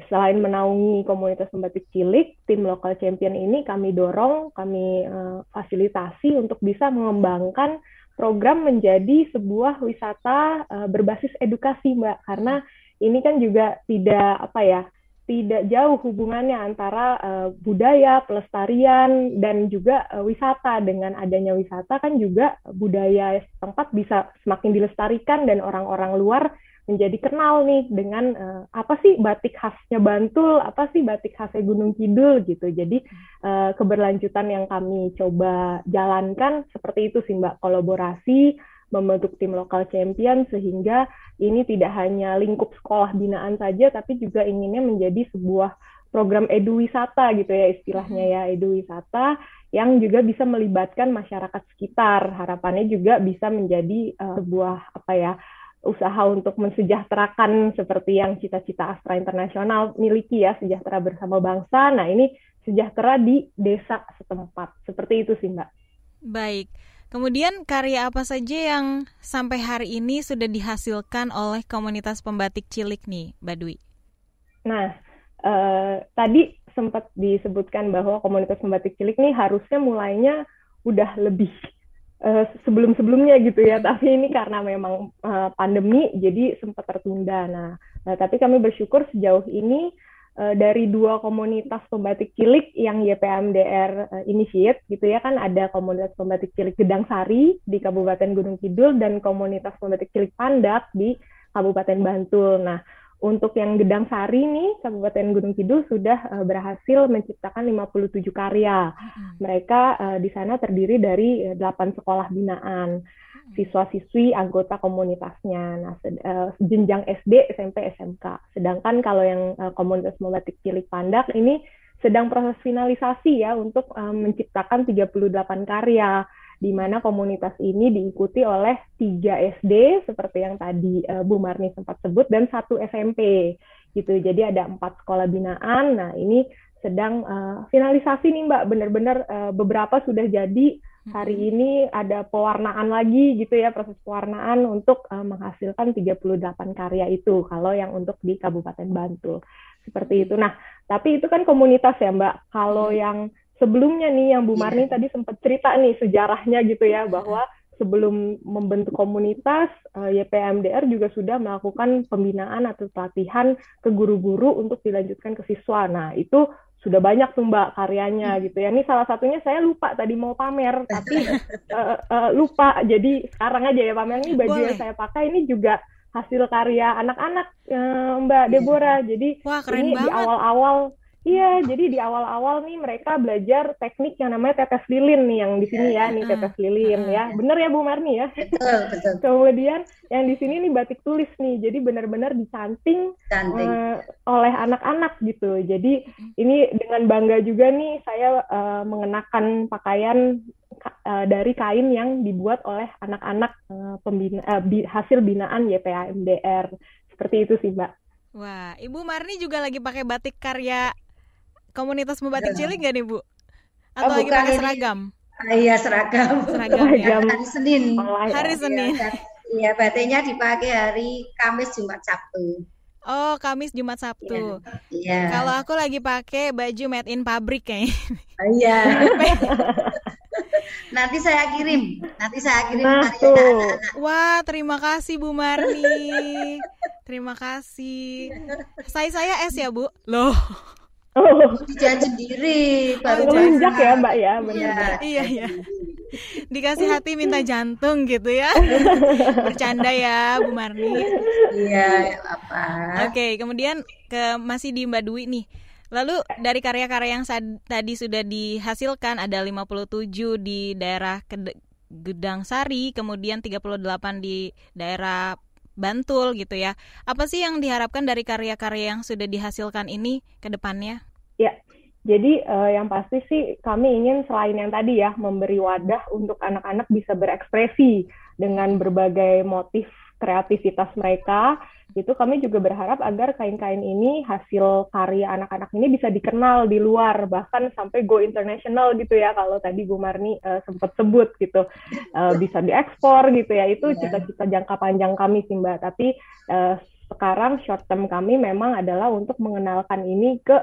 selain menaungi komunitas pembatik cilik, tim lokal champion ini kami dorong, kami fasilitasi untuk bisa mengembangkan program menjadi sebuah wisata uh, berbasis edukasi, Mbak. Karena ini kan juga tidak apa ya, tidak jauh hubungannya antara uh, budaya, pelestarian, dan juga uh, wisata. Dengan adanya wisata kan juga budaya setempat bisa semakin dilestarikan dan orang-orang luar menjadi kenal nih dengan uh, apa sih batik khasnya Bantul, apa sih batik khasnya Gunung Kidul gitu. Jadi uh, keberlanjutan yang kami coba jalankan seperti itu sih Mbak, kolaborasi membentuk tim lokal champion sehingga ini tidak hanya lingkup sekolah binaan saja tapi juga inginnya menjadi sebuah program edu wisata gitu ya istilahnya ya. Edu wisata yang juga bisa melibatkan masyarakat sekitar. Harapannya juga bisa menjadi uh, sebuah apa ya usaha untuk mensejahterakan seperti yang cita-cita Astra Internasional miliki ya sejahtera bersama bangsa. Nah ini sejahtera di desa setempat. Seperti itu sih mbak. Baik. Kemudian karya apa saja yang sampai hari ini sudah dihasilkan oleh komunitas pembatik cilik nih, Badui? Nah, eh, tadi sempat disebutkan bahwa komunitas pembatik cilik nih harusnya mulainya udah lebih eh, sebelum-sebelumnya gitu ya, tapi ini karena memang eh, pandemi jadi sempat tertunda. Nah, nah, tapi kami bersyukur sejauh ini uh, dari dua komunitas pembatik cilik yang YPMDR uh, initiate gitu ya kan ada komunitas pembatik cilik Gedang Sari di Kabupaten Gunung Kidul dan komunitas pembatik cilik Pandak di Kabupaten Bantul. Nah, untuk yang Gedang Sari nih Kabupaten Gunung Kidul sudah uh, berhasil menciptakan 57 karya. Mereka uh, di sana terdiri dari uh, 8 sekolah binaan siswa-siswi anggota komunitasnya. Nah, uh, jenjang SD, SMP, SMK. Sedangkan kalau yang uh, komunitas membatik cilik pandak ini sedang proses finalisasi ya untuk uh, menciptakan 38 karya di mana komunitas ini diikuti oleh tiga SD seperti yang tadi uh, Bu Marni sempat sebut dan satu SMP gitu. Jadi ada empat sekolah binaan. Nah ini sedang uh, finalisasi nih Mbak, benar-benar uh, beberapa sudah jadi hari ini ada pewarnaan lagi gitu ya proses pewarnaan untuk uh, menghasilkan 38 karya itu kalau yang untuk di Kabupaten Bantul seperti itu. Nah, tapi itu kan komunitas ya Mbak. Kalau yang sebelumnya nih yang Bu Marni yeah. tadi sempat cerita nih sejarahnya gitu ya bahwa sebelum membentuk komunitas uh, YPMDR juga sudah melakukan pembinaan atau pelatihan ke guru-guru untuk dilanjutkan ke siswa. Nah, itu sudah banyak tuh mbak karyanya hmm. gitu ya. Ini salah satunya saya lupa tadi mau pamer tapi uh, uh, lupa. Jadi sekarang aja ya pamer ini baju Boleh. yang saya pakai ini juga hasil karya anak-anak uh, Mbak iya. Deborah. Jadi Wah, ini banget. di awal-awal Iya, jadi di awal-awal nih mereka belajar teknik yang namanya tetes lilin nih yang di sini ya, nih tetes lilin ya. Bener ya Bu Marni ya? Betul, betul. Kemudian yang di sini nih batik tulis nih, jadi benar-benar dicanting uh, oleh anak-anak gitu. Jadi ini dengan bangga juga nih saya uh, mengenakan pakaian uh, dari kain yang dibuat oleh anak-anak uh, pembina uh, bi hasil binaan YPAMDR. Seperti itu sih, Mbak. Wah, Ibu Marni juga lagi pakai batik karya komunitas membatik cilik gak nih Bu? Atau oh, lagi pakai seragam? Ah, iya seragam. Seragam, ya. Hari Senin. Oh, hari Senin. Iya, batiknya dipakai hari Kamis, Jumat, Sabtu. Oh, Kamis, Jumat, Sabtu. Iya. Kalau aku lagi pakai baju made in pabrik kayaknya. Oh, iya. Nanti saya kirim. Nanti saya kirim nah, anak-anak. Wah, terima kasih Bu Marni. terima kasih. Saya saya S ya, Bu. Loh. Oh. Sendiri. Baru melunjak ya Mbak ya, benar. Iya, iya. Dikasih hati minta jantung gitu ya. Bercanda ya Bu Marni. Iya, apa. Oke, kemudian ke masih di Mbak Dwi nih. Lalu dari karya-karya yang tadi sudah dihasilkan ada 57 di daerah Gedang Sari, kemudian 38 di daerah Bantul gitu ya. Apa sih yang diharapkan dari karya-karya yang sudah dihasilkan ini ke depannya? Ya, jadi uh, yang pasti sih kami ingin selain yang tadi ya memberi wadah untuk anak-anak bisa berekspresi dengan berbagai motif kreativitas mereka itu kami juga berharap agar kain-kain ini hasil karya anak-anak ini bisa dikenal di luar bahkan sampai go international gitu ya kalau tadi Bu Marni uh, sempat sebut gitu uh, bisa diekspor gitu ya itu iya. cita-cita jangka panjang kami sih Mbak tapi uh, sekarang short term kami memang adalah untuk mengenalkan ini ke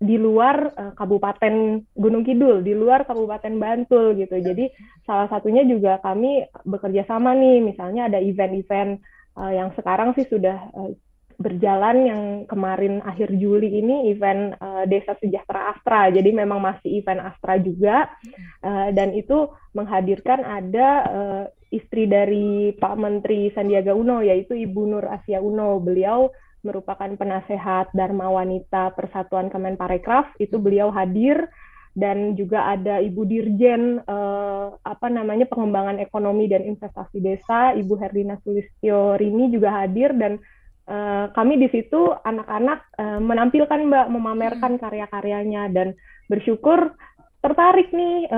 di luar uh, Kabupaten Gunung Kidul, di luar Kabupaten Bantul gitu. Jadi salah satunya juga kami bekerja sama nih, misalnya ada event-event uh, yang sekarang sih sudah uh, berjalan yang kemarin akhir Juli ini event uh, Desa Sejahtera Astra. Jadi memang masih event Astra juga uh, dan itu menghadirkan ada uh, istri dari Pak Menteri Sandiaga Uno yaitu Ibu Nur Asia Uno. Beliau merupakan penasehat Dharma Wanita Persatuan Kemenparekraf. Itu beliau hadir dan juga ada Ibu Dirjen uh, apa namanya pengembangan ekonomi dan investasi desa Ibu Herdina Sulistyo Rini juga hadir dan uh, kami di situ anak-anak uh, menampilkan mbak memamerkan hmm. karya-karyanya dan bersyukur tertarik nih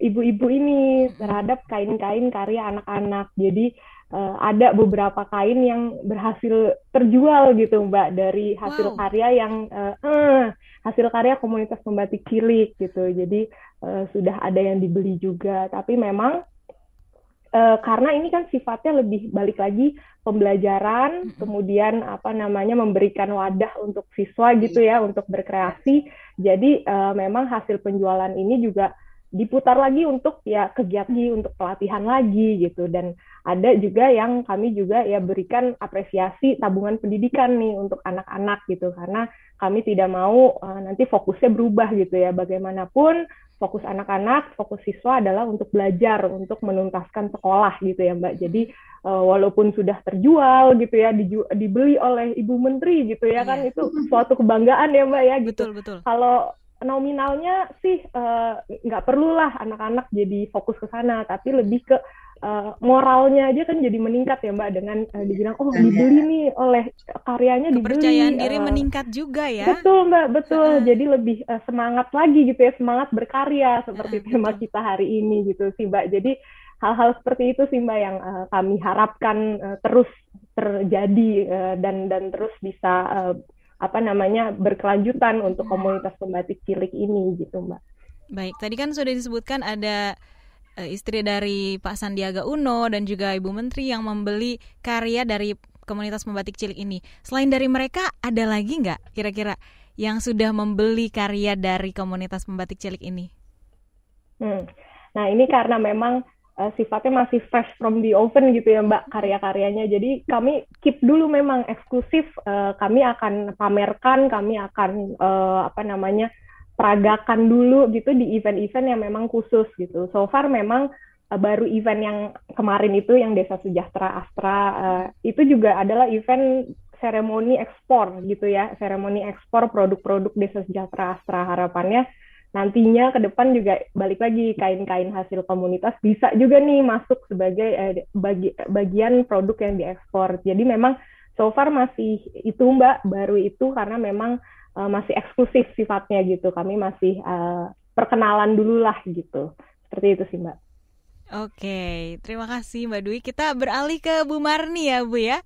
ibu-ibu uh, ini terhadap kain-kain karya anak-anak jadi uh, ada beberapa kain yang berhasil terjual gitu mbak dari hasil wow. karya yang uh, uh, hasil karya komunitas pembatik cilik gitu. Jadi uh, sudah ada yang dibeli juga. Tapi memang uh, karena ini kan sifatnya lebih balik lagi pembelajaran, kemudian apa namanya memberikan wadah untuk siswa gitu ya untuk berkreasi. Jadi uh, memang hasil penjualan ini juga diputar lagi untuk ya kegiatan untuk pelatihan lagi gitu dan ada juga yang kami juga ya berikan apresiasi tabungan pendidikan nih untuk anak-anak gitu karena kami tidak mau uh, nanti fokusnya berubah gitu ya bagaimanapun fokus anak-anak, fokus siswa adalah untuk belajar, untuk menuntaskan sekolah gitu ya Mbak. Jadi uh, walaupun sudah terjual gitu ya, diju dibeli oleh Ibu Menteri gitu ya kan, iya. kan, itu suatu kebanggaan ya Mbak ya gitu. Betul, betul. Kalau nominalnya sih eh, nggak uh, perlulah anak-anak jadi fokus ke sana, tapi lebih ke uh, moralnya aja kan jadi meningkat ya mbak dengan uh, dibilang oh iya. dibeli nih oleh karyanya dibeli kepercayaan diri uh, meningkat juga ya betul mbak betul uh. jadi lebih uh, semangat lagi gitu ya semangat berkarya seperti uh, tema betul. kita hari ini gitu sih mbak jadi hal-hal seperti itu sih mbak yang uh, kami harapkan uh, terus terjadi uh, dan dan terus bisa uh, apa namanya berkelanjutan untuk komunitas pembatik cilik ini gitu mbak. Baik, tadi kan sudah disebutkan ada Eh, istri dari Pak Sandiaga Uno dan juga Ibu Menteri yang membeli karya dari komunitas membatik cilik ini. Selain dari mereka, ada lagi nggak kira-kira yang sudah membeli karya dari komunitas membatik cilik ini? Hmm. Nah ini karena memang uh, sifatnya masih fresh from the oven gitu ya Mbak karya-karyanya. Jadi kami keep dulu memang eksklusif. Uh, kami akan pamerkan, kami akan uh, apa namanya peragakan dulu gitu di event-event yang memang khusus gitu. So far memang uh, baru event yang kemarin itu yang Desa Sejahtera Astra uh, itu juga adalah event seremoni ekspor gitu ya, seremoni ekspor produk-produk Desa Sejahtera Astra harapannya nantinya ke depan juga balik lagi kain-kain hasil komunitas bisa juga nih masuk sebagai eh, bagi, bagian produk yang diekspor. Jadi memang so far masih itu Mbak baru itu karena memang uh, masih eksklusif sifatnya gitu. Kami masih uh, perkenalan dulu lah gitu. Seperti itu sih Mbak. Oke, terima kasih Mbak Dwi. Kita beralih ke Bu Marni ya Bu ya.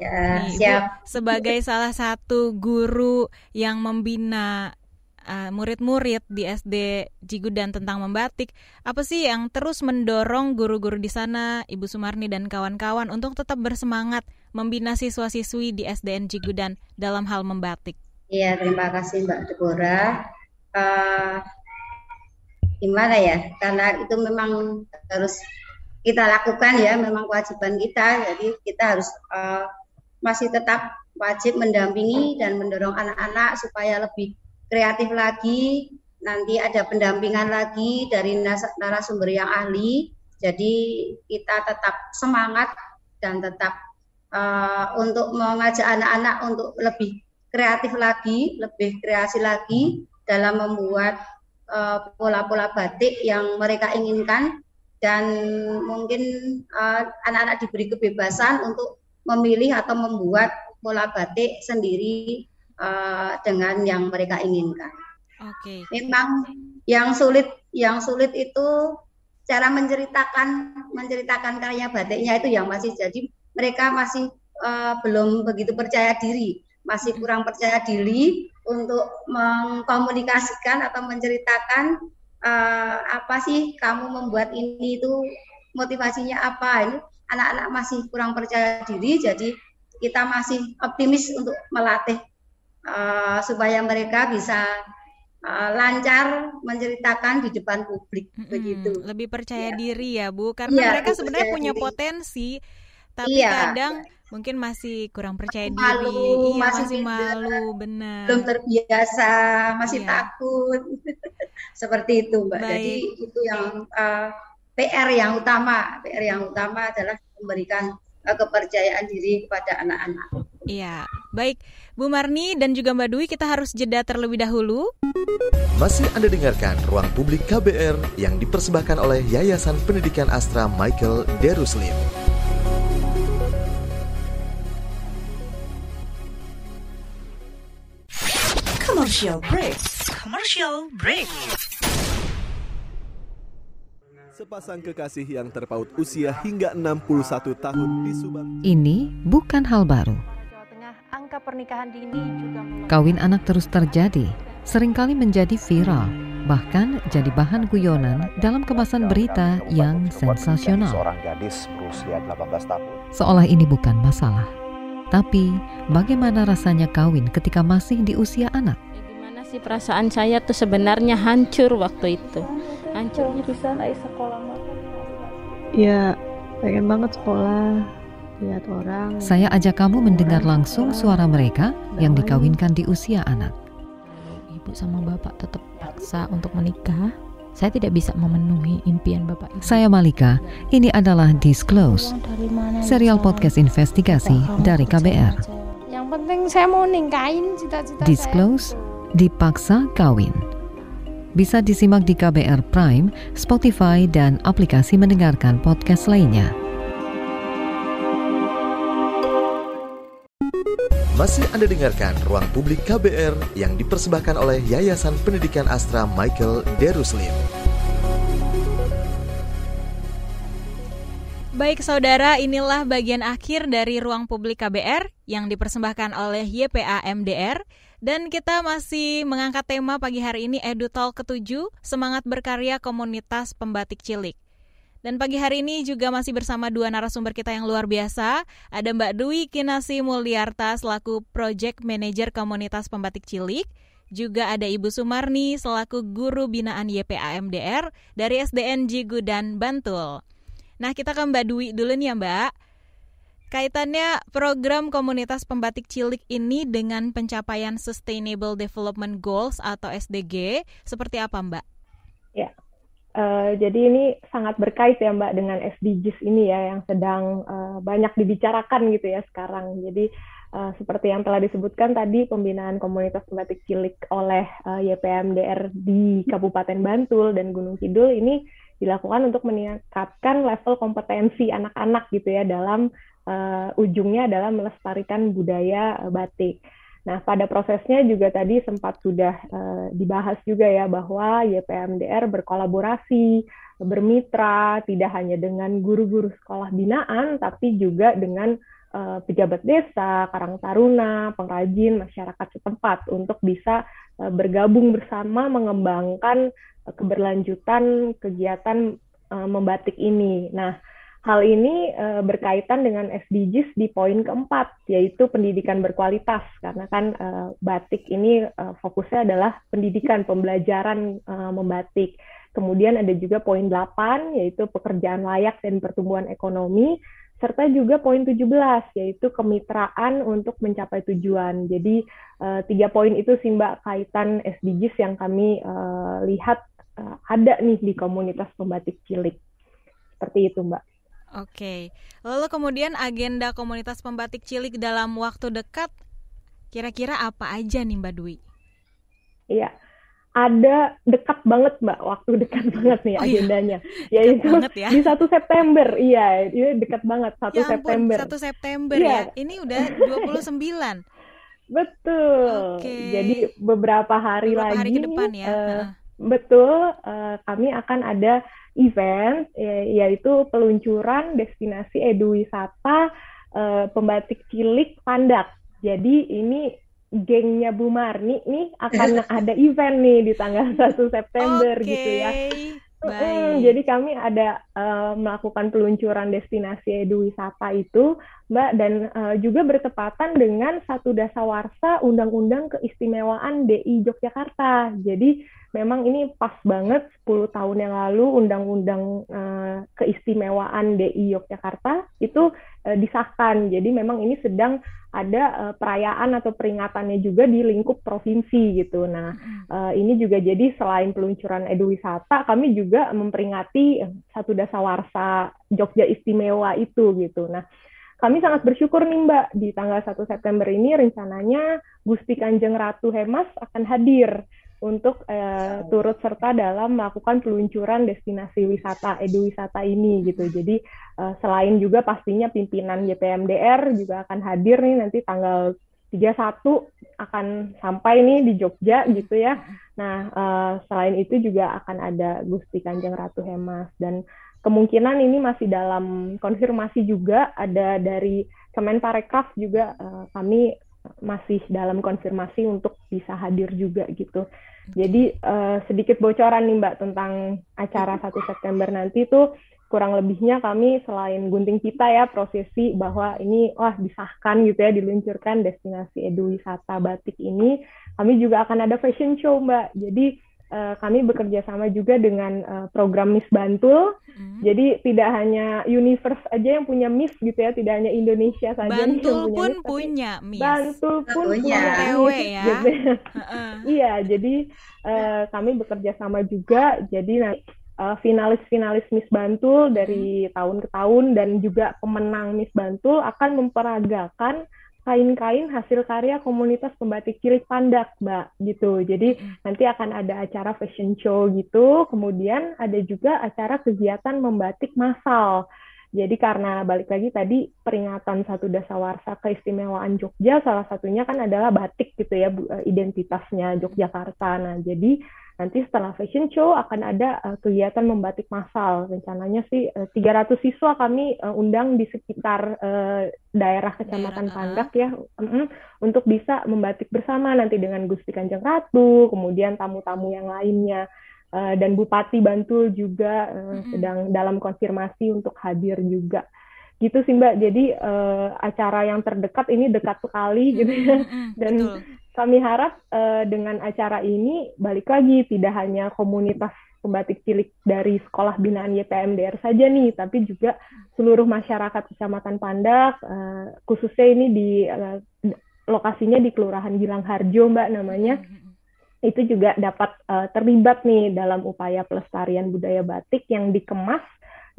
Ya, Nih, siap. Bu, sebagai salah satu guru yang membina murid-murid uh, di SD Jigudan tentang membatik, apa sih yang terus mendorong guru-guru di sana, Ibu Sumarni dan kawan-kawan untuk tetap bersemangat membina siswa-siswi di SDN Jigudan dalam hal membatik? Iya, terima kasih Mbak Deborah. Uh, gimana ya? Karena itu memang harus kita lakukan ya, memang kewajiban kita. Jadi kita harus uh, masih tetap wajib mendampingi dan mendorong anak-anak supaya lebih kreatif lagi. Nanti ada pendampingan lagi dari narasumber yang ahli. Jadi kita tetap semangat dan tetap uh, untuk mengajak anak-anak untuk lebih kreatif lagi, lebih kreasi lagi dalam membuat eh, pola-pola uh, batik yang mereka inginkan dan mungkin eh, anak-anak uh, diberi kebebasan untuk memilih atau membuat pola batik sendiri uh, dengan yang mereka inginkan. Oke. Okay. Memang yang sulit yang sulit itu cara menceritakan menceritakan karya batiknya itu yang masih jadi mereka masih uh, belum begitu percaya diri masih kurang percaya diri untuk mengkomunikasikan atau menceritakan uh, apa sih kamu membuat ini itu motivasinya apa ini anak-anak masih kurang percaya diri jadi kita masih optimis untuk melatih uh, supaya mereka bisa uh, lancar menceritakan di depan publik hmm, begitu. Lebih percaya ya. diri ya Bu, karena ya, mereka sebenarnya punya diri. potensi, tapi ya. kadang mungkin masih kurang percaya malu, diri, iya, masih, masih malu, benar. Belum terbiasa, masih ya. takut, seperti itu Mbak. Baik. Jadi itu yang uh, PR yang utama, PR yang utama adalah memberikan kepercayaan diri kepada anak-anak. Iya, baik Bu Marni dan juga Mbak Dwi kita harus jeda terlebih dahulu. Masih Anda dengarkan Ruang Publik KBR yang dipersembahkan oleh Yayasan Pendidikan Astra Michael Deruslim. Commercial break. Commercial break. Sepasang kekasih yang terpaut usia hingga 61 tahun di Subang. Ini bukan hal baru angka pernikahan dini juga Kawin anak terus terjadi, sering kali menjadi viral, bahkan jadi bahan guyonan dalam kemasan berita yang sensasional. Seorang gadis berusia 18 tahun. Seolah ini bukan masalah. Tapi, bagaimana rasanya kawin ketika masih di usia anak? Gimana sih perasaan saya tuh sebenarnya hancur waktu itu. Hancur bisa naik sekolah Ya, pengen banget sekolah lihat orang. Saya ajak kamu mendengar langsung suara mereka yang dikawinkan di usia anak. Ibu sama bapak tetap paksa untuk menikah. Saya tidak bisa memenuhi impian bapak ibu. Saya Malika. Ini adalah Disclose, serial podcast investigasi dari KBR. Yang penting saya mau ningkain cita-cita Disclose, dipaksa kawin. Bisa disimak di KBR Prime, Spotify, dan aplikasi mendengarkan podcast lainnya. Masih Anda dengarkan Ruang Publik KBR yang dipersembahkan oleh Yayasan Pendidikan Astra Michael Deruslim. Baik saudara, inilah bagian akhir dari Ruang Publik KBR yang dipersembahkan oleh YPA MDR. Dan kita masih mengangkat tema pagi hari ini EduTalk ke-7, Semangat Berkarya Komunitas Pembatik Cilik. Dan pagi hari ini juga masih bersama dua narasumber kita yang luar biasa. Ada Mbak Dwi Kinasi Mulyarta selaku Project Manager Komunitas Pembatik Cilik. Juga ada Ibu Sumarni selaku Guru Binaan YPAMDR dari SDN Jigu dan Bantul. Nah kita ke Mbak Dwi dulu nih ya Mbak. Kaitannya program komunitas pembatik cilik ini dengan pencapaian Sustainable Development Goals atau SDG seperti apa Mbak? Ya, Uh, jadi ini sangat berkait ya Mbak dengan SDGs ini ya yang sedang uh, banyak dibicarakan gitu ya sekarang. Jadi uh, seperti yang telah disebutkan tadi pembinaan komunitas pembatik cilik oleh uh, YPMDR di Kabupaten Bantul dan Gunung Kidul ini dilakukan untuk meningkatkan level kompetensi anak-anak gitu ya dalam uh, ujungnya adalah melestarikan budaya batik. Nah, pada prosesnya juga tadi sempat sudah uh, dibahas juga ya bahwa YPMDR berkolaborasi, bermitra tidak hanya dengan guru-guru sekolah binaan tapi juga dengan uh, pejabat desa, karang taruna, pengrajin, masyarakat setempat untuk bisa uh, bergabung bersama mengembangkan keberlanjutan kegiatan membatik ini. Nah, Hal ini uh, berkaitan dengan SDGs di poin keempat, yaitu pendidikan berkualitas, karena kan uh, batik ini uh, fokusnya adalah pendidikan, pembelajaran uh, membatik. Kemudian ada juga poin 8, yaitu pekerjaan layak dan pertumbuhan ekonomi, serta juga poin 17, yaitu kemitraan untuk mencapai tujuan. Jadi uh, tiga poin itu sih Mbak kaitan SDGs yang kami uh, lihat uh, ada nih di komunitas pembatik cilik. Seperti itu Mbak. Oke, lalu kemudian agenda komunitas pembatik cilik dalam waktu dekat kira-kira apa aja nih Mbak Dwi? Iya, ada dekat banget Mbak, waktu dekat banget nih oh, iya? agendanya. Iya. Yaitu ya? di satu September, iya, ini dekat banget satu ya ampun, September. Satu September iya. ya, ini udah 29. Betul. Oke. Jadi beberapa hari beberapa lagi. hari ke depan ya. Uh, betul, uh, kami akan ada event yaitu peluncuran destinasi eduwisata uh, pembatik cilik Pandak. Jadi ini gengnya Bu Marni nih akan ada event nih di tanggal 1 September okay. gitu ya. Jadi kami ada uh, melakukan peluncuran destinasi edu wisata itu, Mbak, dan uh, juga bertepatan dengan satu dasawarsa Undang-Undang Keistimewaan DI Yogyakarta. Jadi memang ini pas banget 10 tahun yang lalu Undang-Undang uh, Keistimewaan DI Yogyakarta itu uh, disahkan. Jadi memang ini sedang ada uh, perayaan atau peringatannya juga di lingkup provinsi gitu. Nah, uh, ini juga jadi selain peluncuran edu wisata, kami juga memperingati satu dasawarsa Jogja Istimewa itu gitu. Nah, kami sangat bersyukur nih Mbak, di tanggal 1 September ini rencananya Gusti Kanjeng Ratu Hemas akan hadir untuk uh, turut serta dalam melakukan peluncuran destinasi wisata edu wisata ini gitu. Jadi uh, selain juga pastinya pimpinan YPMDR juga akan hadir nih nanti tanggal 31 akan sampai nih di Jogja gitu ya. Nah, uh, selain itu juga akan ada Gusti Kanjeng Ratu Hemas dan kemungkinan ini masih dalam konfirmasi juga ada dari Kemenparekraf juga uh, kami masih dalam konfirmasi untuk bisa hadir juga gitu. Jadi uh, sedikit bocoran nih Mbak tentang acara 1 September nanti tuh kurang lebihnya kami selain gunting kita ya prosesi bahwa ini wah disahkan gitu ya diluncurkan destinasi edu wisata batik ini kami juga akan ada fashion show Mbak. Jadi uh, kami bekerja sama juga dengan uh, program Miss Bantul. Hmm. Jadi tidak hanya universe aja yang punya Miss gitu ya, tidak hanya Indonesia saja Bantul yang pun Miss, punya Miss. Bantul pun punya, punya ya. Gitu. iya, jadi uh, kami bekerja sama juga. Jadi nah, uh, finalis-finalis Miss Bantul dari hmm. tahun ke tahun dan juga pemenang Miss Bantul akan memperagakan kain-kain hasil karya komunitas pembatik cilik pandak, Mbak, gitu. Jadi nanti akan ada acara fashion show gitu, kemudian ada juga acara kegiatan membatik massal. Jadi karena balik lagi tadi peringatan satu dasawarsa keistimewaan Jogja salah satunya kan adalah batik gitu ya eh, identitasnya Yogyakarta. Nah, jadi nanti setelah fashion show akan ada uh, kegiatan membatik massal. Rencananya sih uh, 300 siswa kami uh, undang di sekitar uh, daerah Kecamatan daerah, Pandak ya um, untuk bisa membatik bersama nanti dengan Gusti Kanjeng Ratu, kemudian tamu-tamu yang lainnya. Uh, dan Bupati Bantul juga uh, mm-hmm. sedang dalam konfirmasi untuk hadir juga gitu sih Mbak. Jadi uh, acara yang terdekat ini dekat sekali gitu ya. Dan Betul kami harap uh, dengan acara ini balik lagi tidak hanya komunitas pembatik cilik dari sekolah binaan YPMDR saja nih, tapi juga seluruh masyarakat Kecamatan Pandak, uh, khususnya ini di uh, lokasinya di Kelurahan Gilang Harjo, Mbak namanya, itu juga dapat uh, terlibat nih dalam upaya pelestarian budaya batik yang dikemas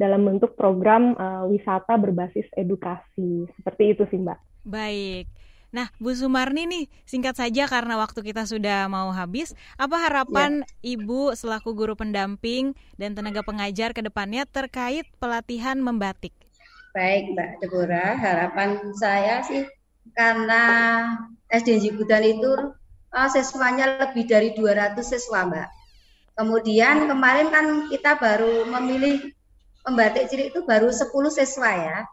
dalam bentuk program uh, wisata berbasis edukasi. Seperti itu sih, Mbak. Baik. Nah, Bu Sumarni nih, singkat saja karena waktu kita sudah mau habis, apa harapan ya. Ibu selaku guru pendamping dan tenaga pengajar ke depannya terkait pelatihan membatik? Baik, Mbak Deborah, harapan saya sih karena SD Jibutan itu uh, siswanya lebih dari 200 siswa, Mbak. Kemudian kemarin kan kita baru memilih membatik cilik itu baru 10 siswa ya.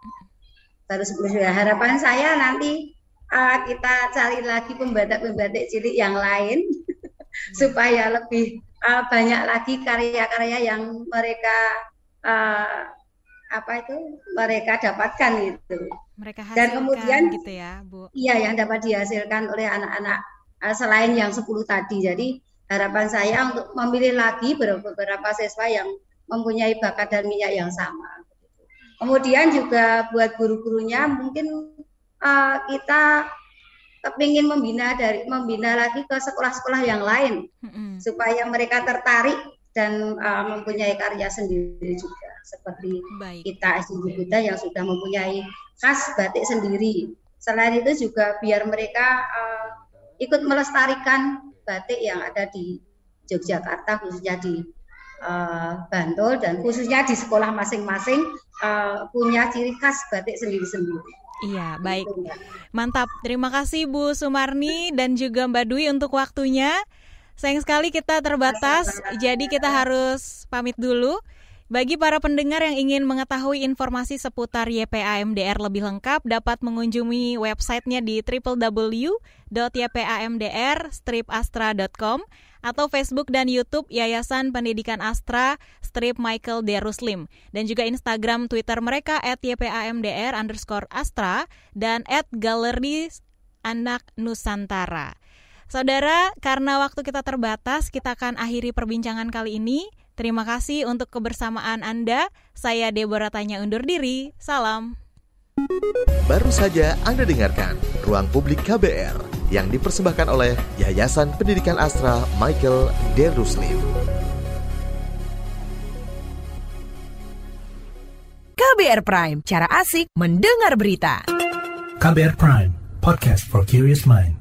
Baru 10 siswa. Harapan saya nanti uh, kita cari lagi pembatik-pembatik cilik yang lain supaya lebih uh, banyak lagi karya-karya yang mereka uh, apa itu mereka dapatkan gitu. Mereka hasilkan Dan kemudian gitu ya, Bu. Iya, yang dapat dihasilkan oleh anak-anak uh, selain yang 10 tadi. Jadi harapan saya untuk memilih lagi beberapa siswa yang mempunyai bakat dan minyak yang sama. Kemudian juga buat guru-gurunya mungkin uh, kita kepingin membina dari membina lagi ke sekolah-sekolah yang lain mm-hmm. supaya mereka tertarik dan uh, mempunyai karya sendiri juga seperti Baik. kita SD Buddha yang sudah mempunyai khas batik sendiri. Selain itu juga biar mereka uh, ikut melestarikan batik yang ada di Yogyakarta khususnya di uh, Bantul dan khususnya di sekolah masing-masing uh, punya ciri khas batik sendiri-sendiri. Iya, baik. Mantap. Terima kasih Bu Sumarni dan juga Mbak Dwi untuk waktunya. Sayang sekali kita terbatas, jadi kita harus pamit dulu. Bagi para pendengar yang ingin mengetahui informasi seputar YPAMDR lebih lengkap, dapat mengunjungi websitenya di www.ypamdr-astra.com atau Facebook dan YouTube Yayasan Pendidikan Astra strip Michael D. Dan juga Instagram Twitter mereka at underscore Astra dan at Galeri Anak Nusantara. Saudara, karena waktu kita terbatas, kita akan akhiri perbincangan kali ini. Terima kasih untuk kebersamaan Anda. Saya Deborah Tanya undur diri. Salam. Baru saja Anda dengarkan Ruang Publik KBR yang dipersembahkan oleh Yayasan Pendidikan Astra Michael D. Ruslim. KBR Prime, cara asik mendengar berita. KBR Prime, podcast for curious mind.